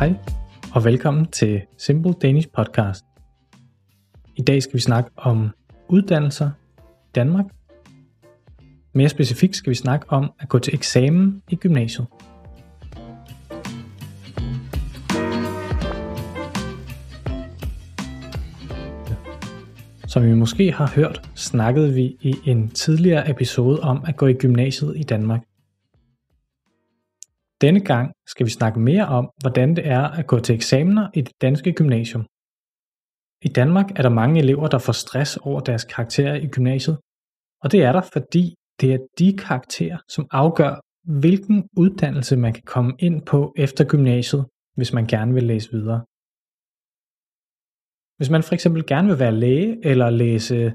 Hej og velkommen til Simple Danish Podcast. I dag skal vi snakke om uddannelser i Danmark. Mere specifikt skal vi snakke om at gå til eksamen i gymnasiet. Som vi måske har hørt, snakkede vi i en tidligere episode om at gå i gymnasiet i Danmark. Denne gang skal vi snakke mere om, hvordan det er at gå til eksamener i det danske gymnasium. I Danmark er der mange elever, der får stress over deres karakterer i gymnasiet, og det er der, fordi det er de karakterer, som afgør, hvilken uddannelse man kan komme ind på efter gymnasiet, hvis man gerne vil læse videre. Hvis man for eksempel gerne vil være læge eller læse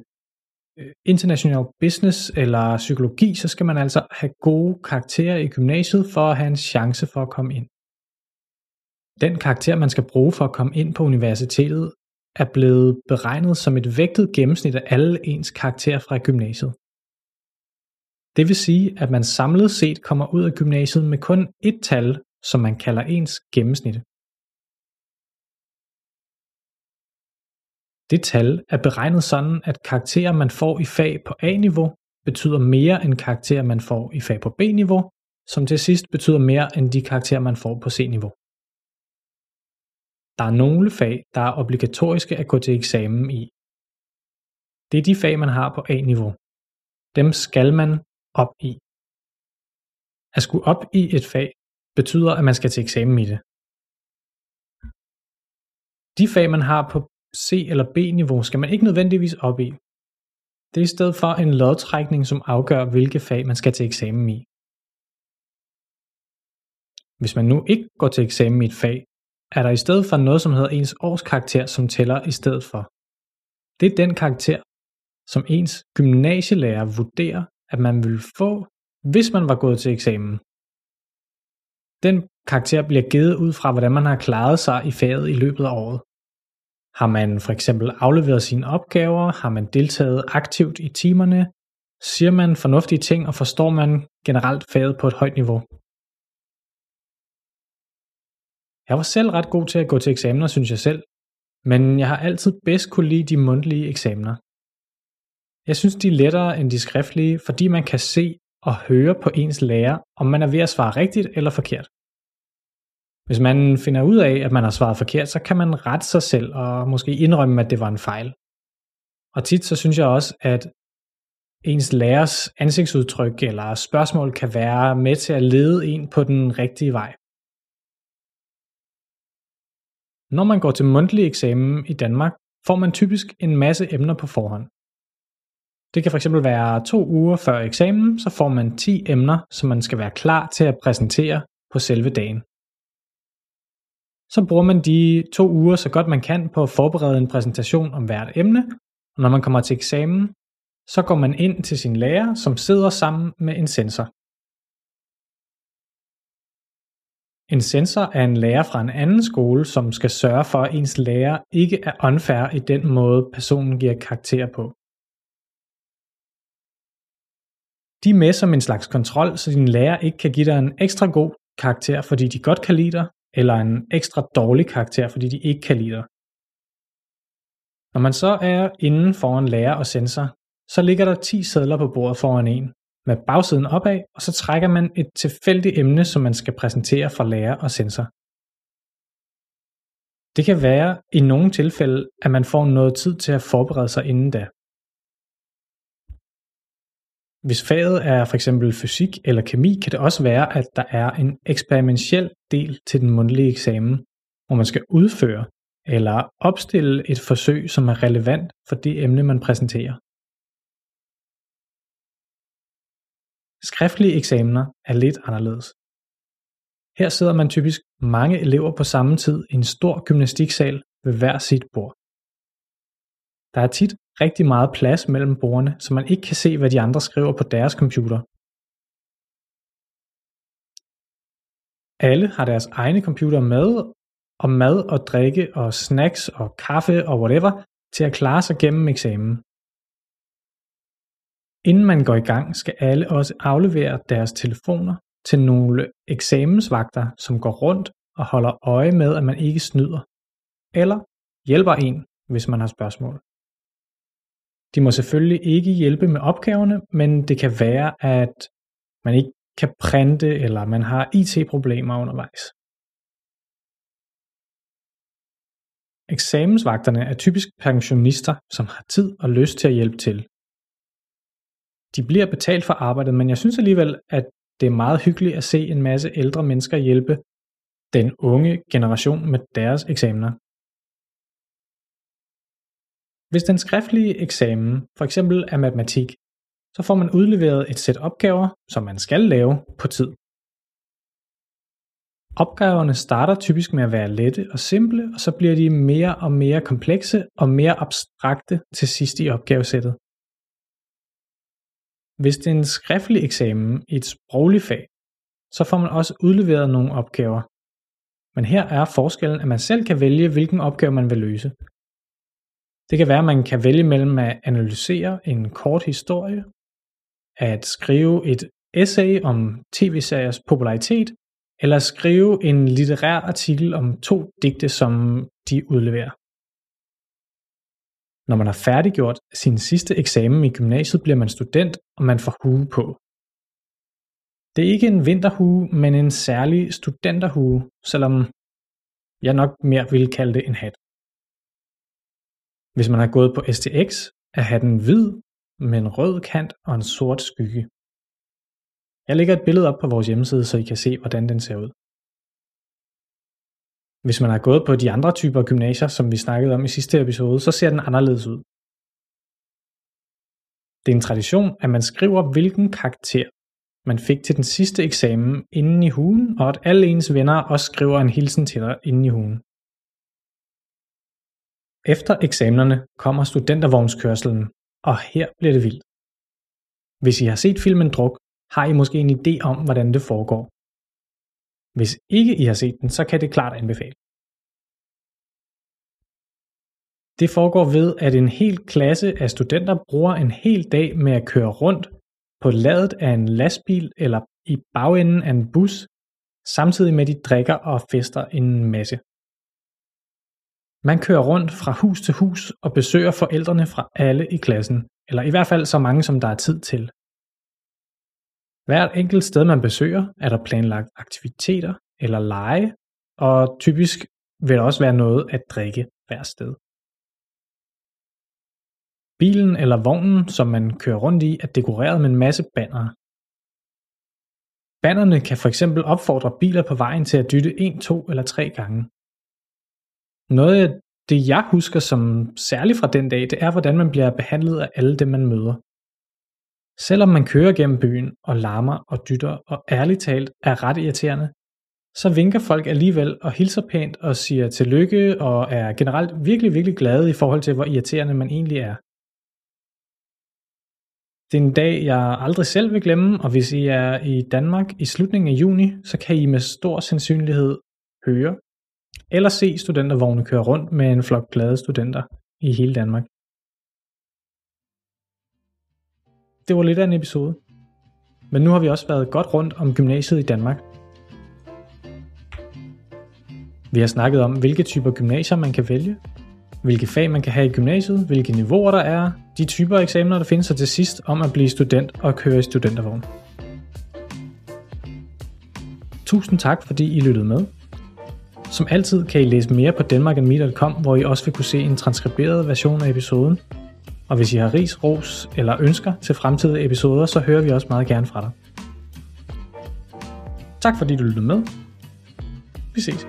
Øh, international business eller psykologi, så skal man altså have gode karakterer i gymnasiet for at have en chance for at komme ind. Den karakter, man skal bruge for at komme ind på universitetet, er blevet beregnet som et vægtet gennemsnit af alle ens karakterer fra gymnasiet. Det vil sige, at man samlet set kommer ud af gymnasiet med kun et tal, som man kalder ens gennemsnit. Det tal er beregnet sådan, at karakterer, man får i fag på A-niveau, betyder mere end karakterer, man får i fag på B-niveau, som til sidst betyder mere end de karakterer, man får på C-niveau. Der er nogle fag, der er obligatoriske at gå til eksamen i. Det er de fag, man har på A-niveau. Dem skal man op i. At skulle op i et fag betyder, at man skal til eksamen i det. De fag, man har på C- eller B-niveau skal man ikke nødvendigvis op i. Det er i stedet for en lodtrækning, som afgør, hvilke fag man skal til eksamen i. Hvis man nu ikke går til eksamen i et fag, er der i stedet for noget, som hedder ens årskarakter, som tæller i stedet for. Det er den karakter, som ens gymnasielærer vurderer, at man vil få, hvis man var gået til eksamen. Den karakter bliver givet ud fra, hvordan man har klaret sig i faget i løbet af året. Har man for eksempel afleveret sine opgaver? Har man deltaget aktivt i timerne? Siger man fornuftige ting, og forstår man generelt faget på et højt niveau? Jeg var selv ret god til at gå til eksamener, synes jeg selv, men jeg har altid bedst kunne lide de mundtlige eksamener. Jeg synes, de er lettere end de skriftlige, fordi man kan se og høre på ens lærer, om man er ved at svare rigtigt eller forkert. Hvis man finder ud af, at man har svaret forkert, så kan man rette sig selv og måske indrømme, at det var en fejl. Og tit så synes jeg også, at ens lærers ansigtsudtryk eller spørgsmål kan være med til at lede en på den rigtige vej. Når man går til mundtlig eksamen i Danmark, får man typisk en masse emner på forhånd. Det kan fx være to uger før eksamen, så får man 10 emner, som man skal være klar til at præsentere på selve dagen så bruger man de to uger så godt man kan på at forberede en præsentation om hvert emne, og når man kommer til eksamen, så går man ind til sin lærer, som sidder sammen med en sensor. En sensor er en lærer fra en anden skole, som skal sørge for, at ens lærer ikke er unfair i den måde, personen giver karakter på. De er med som en slags kontrol, så din lærer ikke kan give dig en ekstra god karakter, fordi de godt kan lide dig, eller en ekstra dårlig karakter, fordi de ikke kan lide dig. Når man så er inden foran lærer og sensor, så ligger der 10 sædler på bordet foran en, med bagsiden opad, og så trækker man et tilfældigt emne, som man skal præsentere for lærer og sensor. Det kan være i nogle tilfælde, at man får noget tid til at forberede sig inden da. Hvis faget er for eksempel fysik eller kemi, kan det også være, at der er en eksperimentel del til den mundtlige eksamen, hvor man skal udføre eller opstille et forsøg, som er relevant for det emne, man præsenterer. Skriftlige eksamener er lidt anderledes. Her sidder man typisk mange elever på samme tid i en stor gymnastiksal ved hver sit bord. Der er tit rigtig meget plads mellem bordene, så man ikke kan se, hvad de andre skriver på deres computer. Alle har deres egne computer med, og mad og drikke og snacks og kaffe og whatever til at klare sig gennem eksamen. Inden man går i gang, skal alle også aflevere deres telefoner til nogle eksamensvagter, som går rundt og holder øje med, at man ikke snyder, eller hjælper en, hvis man har spørgsmål. De må selvfølgelig ikke hjælpe med opgaverne, men det kan være, at man ikke kan printe, eller man har IT-problemer undervejs. Eksamensvagterne er typisk pensionister, som har tid og lyst til at hjælpe til. De bliver betalt for arbejdet, men jeg synes alligevel, at det er meget hyggeligt at se en masse ældre mennesker hjælpe den unge generation med deres eksamener. Hvis den skriftlige eksamen for eksempel er matematik, så får man udleveret et sæt opgaver, som man skal lave på tid. Opgaverne starter typisk med at være lette og simple, og så bliver de mere og mere komplekse og mere abstrakte til sidst i opgavesættet. Hvis det er en skriftlig eksamen i et sprogligt fag, så får man også udleveret nogle opgaver. Men her er forskellen, at man selv kan vælge, hvilken opgave man vil løse. Det kan være, at man kan vælge mellem at analysere en kort historie, at skrive et essay om tv-seriers popularitet, eller skrive en litterær artikel om to digte, som de udleverer. Når man har færdiggjort sin sidste eksamen i gymnasiet, bliver man student, og man får hue på. Det er ikke en vinterhue, men en særlig studenterhue, selvom jeg nok mere ville kalde det en hat. Hvis man har gået på STX, er hatten hvid med en rød kant og en sort skygge. Jeg lægger et billede op på vores hjemmeside, så I kan se, hvordan den ser ud. Hvis man har gået på de andre typer gymnasier, som vi snakkede om i sidste episode, så ser den anderledes ud. Det er en tradition, at man skriver, hvilken karakter man fik til den sidste eksamen inden i hugen, og at alle ens venner også skriver en hilsen til dig inden i hugen. Efter eksamenerne kommer studentervognskørselen, og her bliver det vildt. Hvis I har set filmen Druk, har I måske en idé om, hvordan det foregår. Hvis ikke I har set den, så kan det klart anbefale. Det foregår ved, at en hel klasse af studenter bruger en hel dag med at køre rundt på ladet af en lastbil eller i bagenden af en bus, samtidig med at de drikker og fester en masse. Man kører rundt fra hus til hus og besøger forældrene fra alle i klassen, eller i hvert fald så mange, som der er tid til. Hvert enkelt sted, man besøger, er der planlagt aktiviteter eller lege, og typisk vil der også være noget at drikke hver sted. Bilen eller vognen, som man kører rundt i, er dekoreret med en masse bannere. Bannerne kan for eksempel opfordre biler på vejen til at dytte 1, 2 eller 3 gange. Noget af det, jeg husker som særligt fra den dag, det er, hvordan man bliver behandlet af alle dem, man møder. Selvom man kører gennem byen og larmer og dytter og ærligt talt er ret irriterende, så vinker folk alligevel og hilser pænt og siger tillykke og er generelt virkelig, virkelig glade i forhold til, hvor irriterende man egentlig er. Det er en dag, jeg aldrig selv vil glemme, og hvis I er i Danmark i slutningen af juni, så kan I med stor sandsynlighed høre eller se studentervogne køre rundt med en flok glade studenter i hele Danmark. Det var lidt af en episode. Men nu har vi også været godt rundt om gymnasiet i Danmark. Vi har snakket om, hvilke typer gymnasier man kan vælge, hvilke fag man kan have i gymnasiet, hvilke niveauer der er, de typer eksamener, der findes, og til sidst om at blive student og køre i studentervogn. Tusind tak, fordi I lyttede med. Som altid kan I læse mere på danmarkandme.com, hvor I også vil kunne se en transkriberet version af episoden. Og hvis I har ris, ros eller ønsker til fremtidige episoder, så hører vi også meget gerne fra dig. Tak fordi du lyttede med. Vi ses.